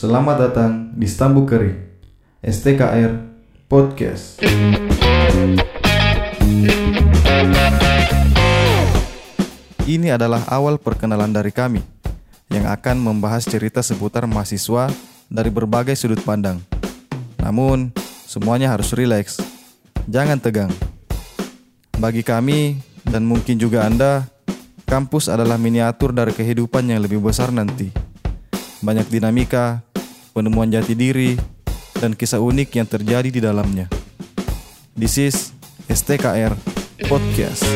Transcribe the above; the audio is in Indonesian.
Selamat datang di Stambu Keri, STKR Podcast. Ini adalah awal perkenalan dari kami yang akan membahas cerita seputar mahasiswa dari berbagai sudut pandang. Namun, semuanya harus rileks. Jangan tegang. Bagi kami dan mungkin juga Anda, kampus adalah miniatur dari kehidupan yang lebih besar nanti. Banyak dinamika, penemuan jati diri, dan kisah unik yang terjadi di dalamnya. This is STKR Podcast.